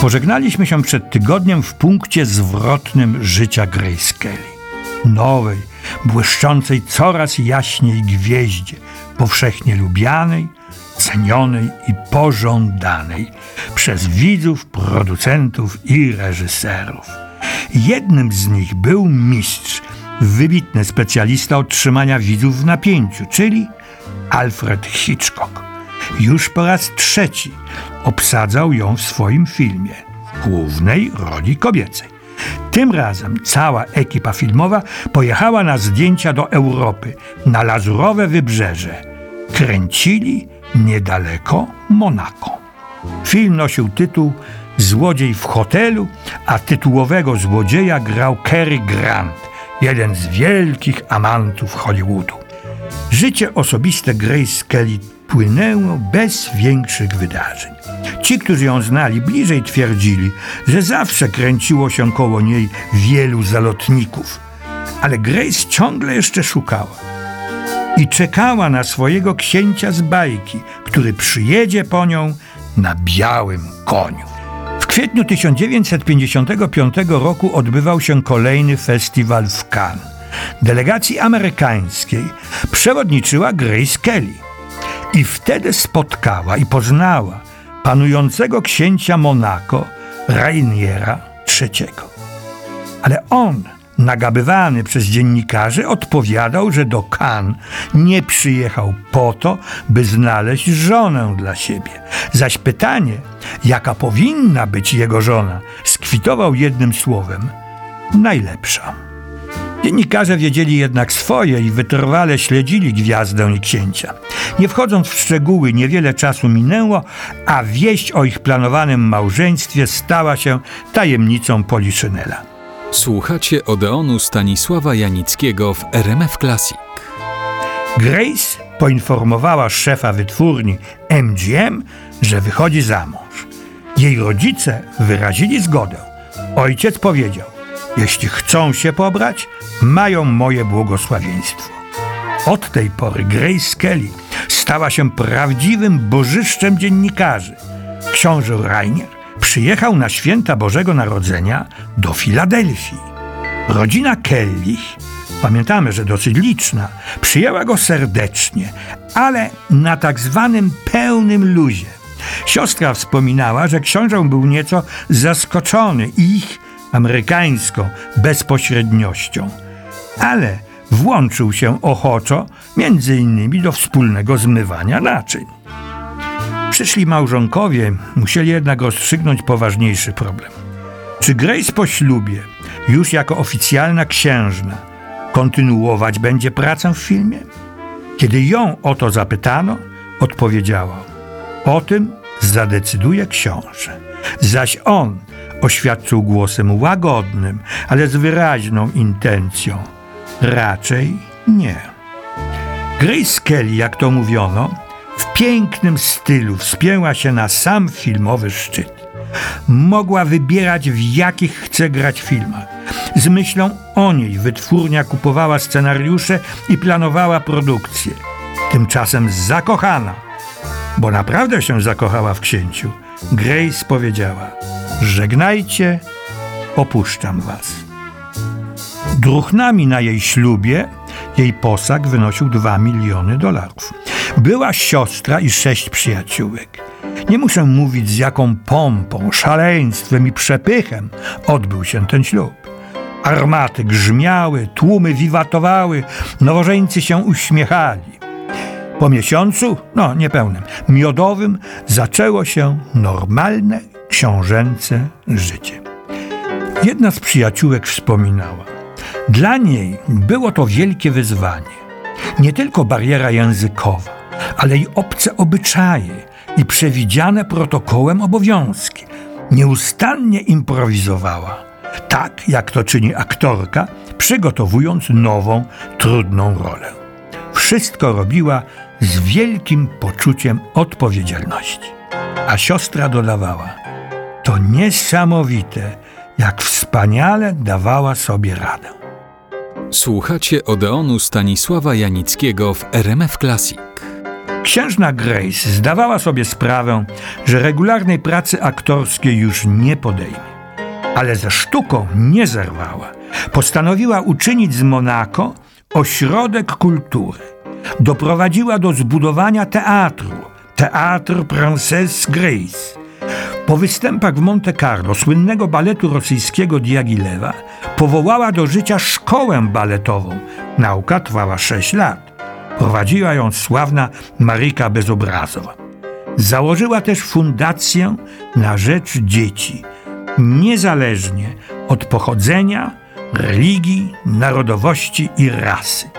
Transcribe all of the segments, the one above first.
Pożegnaliśmy się przed tygodniem w punkcie zwrotnym życia Grace Kelly. Nowej, błyszczącej coraz jaśniej gwieździe, powszechnie lubianej, cenionej i pożądanej przez widzów, producentów i reżyserów. Jednym z nich był mistrz, wybitny specjalista od trzymania widzów w napięciu, czyli Alfred Hitchcock. Już po raz trzeci obsadzał ją w swoim filmie, głównej roli kobiecej. Tym razem cała ekipa filmowa pojechała na zdjęcia do Europy, na lazurowe wybrzeże. Kręcili niedaleko Monako. Film nosił tytuł Złodziej w hotelu, a tytułowego złodzieja grał Cary Grant, jeden z wielkich amantów Hollywoodu. Życie osobiste Grace Kelly płynęło bez większych wydarzeń. Ci, którzy ją znali bliżej, twierdzili, że zawsze kręciło się koło niej wielu zalotników. Ale Grace ciągle jeszcze szukała i czekała na swojego księcia z bajki, który przyjedzie po nią na białym koniu. W kwietniu 1955 roku odbywał się kolejny festiwal w Cannes. Delegacji amerykańskiej przewodniczyła Grace Kelly. I wtedy spotkała i poznała panującego księcia Monako, Rainiera III. Ale on, nagabywany przez dziennikarzy, odpowiadał, że do Cannes nie przyjechał po to, by znaleźć żonę dla siebie. Zaś pytanie, jaka powinna być jego żona, skwitował jednym słowem: najlepsza. Dziennikarze wiedzieli jednak swoje i wytrwale śledzili gwiazdę i księcia. Nie wchodząc w szczegóły, niewiele czasu minęło, a wieść o ich planowanym małżeństwie stała się tajemnicą Poliszynela. Słuchacie Odeonu Stanisława Janickiego w RMF Classic. Grace poinformowała szefa wytwórni MGM, że wychodzi za mąż. Jej rodzice wyrazili zgodę. Ojciec powiedział: Jeśli chcą się pobrać, mają moje błogosławieństwo. Od tej pory Grace Kelly stała się prawdziwym bożyszczem dziennikarzy. Książę Rainier przyjechał na święta Bożego Narodzenia do Filadelfii. Rodzina Kelly, pamiętamy, że dosyć liczna, przyjęła go serdecznie, ale na tak zwanym pełnym luzie. Siostra wspominała, że książę był nieco zaskoczony ich amerykańską bezpośredniością, ale włączył się ochoczo, między innymi do wspólnego zmywania naczyń. Przyszli małżonkowie musieli jednak rozstrzygnąć poważniejszy problem. Czy Grace po ślubie, już jako oficjalna księżna, kontynuować będzie pracę w filmie? Kiedy ją o to zapytano, odpowiedziała: O tym zadecyduje książę. Zaś on oświadczył głosem łagodnym, ale z wyraźną intencją: Raczej nie. Grace Kelly, jak to mówiono, w pięknym stylu wspięła się na sam filmowy szczyt. Mogła wybierać, w jakich chce grać filmach. Z myślą o niej wytwórnia kupowała scenariusze i planowała produkcję. Tymczasem zakochana, bo naprawdę się zakochała w księciu, Grace powiedziała: Żegnajcie, opuszczam was. Druchnami na jej ślubie jej posag wynosił 2 miliony dolarów. Była siostra i sześć przyjaciółek. Nie muszę mówić, z jaką pompą, szaleństwem i przepychem odbył się ten ślub. Armaty grzmiały, tłumy wiwatowały, nowożeńcy się uśmiechali. Po miesiącu, no niepełnym, miodowym, zaczęło się normalne książęce życie. Jedna z przyjaciółek wspominała: Dla niej było to wielkie wyzwanie. Nie tylko bariera językowa, ale i obce obyczaje i przewidziane protokołem obowiązki. Nieustannie improwizowała, tak jak to czyni aktorka, przygotowując nową, trudną rolę. Wszystko robiła z wielkim poczuciem odpowiedzialności. A siostra dodawała: To niesamowite, jak wspaniale dawała sobie radę. Słuchacie Odeonu Stanisława Janickiego w RMF Classic. Księżna Grace zdawała sobie sprawę, że regularnej pracy aktorskiej już nie podejmie. Ale ze sztuką nie zerwała. Postanowiła uczynić z Monako ośrodek kultury. Doprowadziła do zbudowania teatru, Teatr Princess Grace. Po występach w Monte Carlo słynnego baletu rosyjskiego Diagilewa powołała do życia szkołę baletową. Nauka trwała sześć lat. Prowadziła ją sławna Maryka Bezobrazowa. Założyła też fundację na rzecz dzieci, niezależnie od pochodzenia, religii, narodowości i rasy.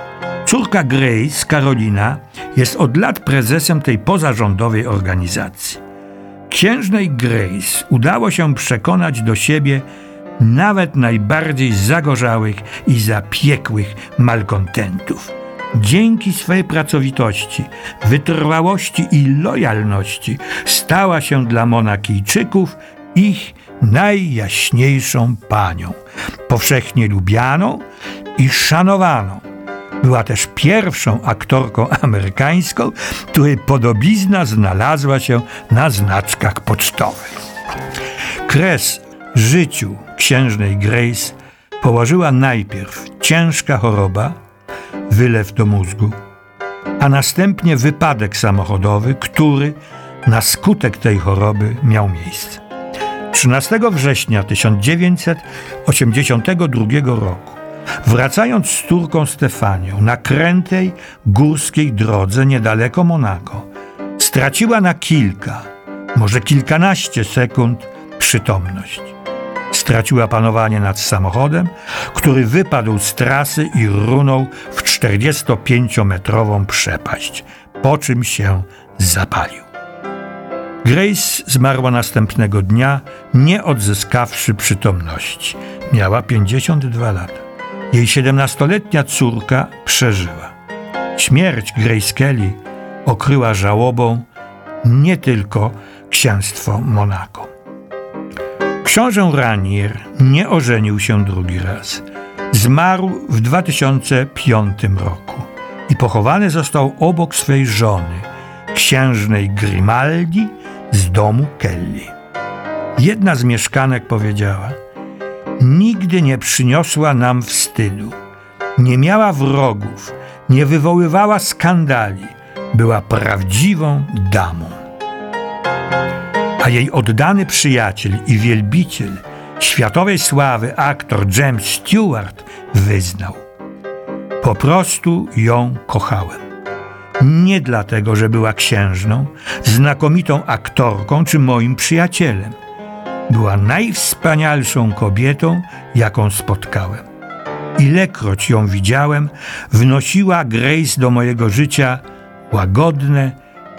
Córka Grace, Karolina, jest od lat prezesem tej pozarządowej organizacji. Księżnej Grace udało się przekonać do siebie nawet najbardziej zagorzałych i zapiekłych malkontentów. Dzięki swej pracowitości, wytrwałości i lojalności stała się dla Monakijczyków ich najjaśniejszą panią, powszechnie lubianą i szanowaną. Była też pierwszą aktorką amerykańską, której podobizna znalazła się na znaczkach pocztowych. Kres życiu księżnej Grace położyła najpierw ciężka choroba, wylew do mózgu, a następnie wypadek samochodowy, który na skutek tej choroby miał miejsce. 13 września 1982 roku, wracając z córką Stefanią na krętej górskiej drodze niedaleko Monako, straciła na kilka, może kilkanaście sekund przytomność. Straciła panowanie nad samochodem, który wypadł z trasy i runął w 45-metrową przepaść, po czym się zapalił. Grace zmarła następnego dnia, nie odzyskawszy przytomności. Miała 52 lata. Jej 17-letnia córka przeżyła. Śmierć Grace Kelly okryła żałobą nie tylko księstwo Monako. Książę Ranier nie ożenił się drugi raz. Zmarł w 2005 roku i pochowany został obok swej żony, księżnej Grimaldi z domu Kelly. Jedna z mieszkanek powiedziała: Nigdy nie przyniosła nam wstydu, nie miała wrogów, nie wywoływała skandali, była prawdziwą damą a jej oddany przyjaciel i wielbiciel światowej sławy aktor James Stewart wyznał: Po prostu ją kochałem. Nie dlatego, że była księżną, znakomitą aktorką czy moim przyjacielem. Była najwspanialszą kobietą, jaką spotkałem. Ilekroć ją widziałem, wnosiła Grace do mojego życia łagodne,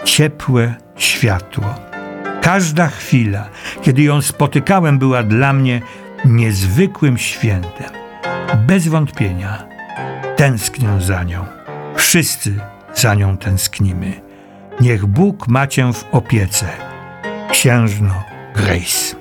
ciepłe światło. Każda chwila, kiedy ją spotykałem, była dla mnie niezwykłym świętem. Bez wątpienia tęsknię za nią. Wszyscy za nią tęsknimy. Niech Bóg ma cię w opiece. Księżno Grace.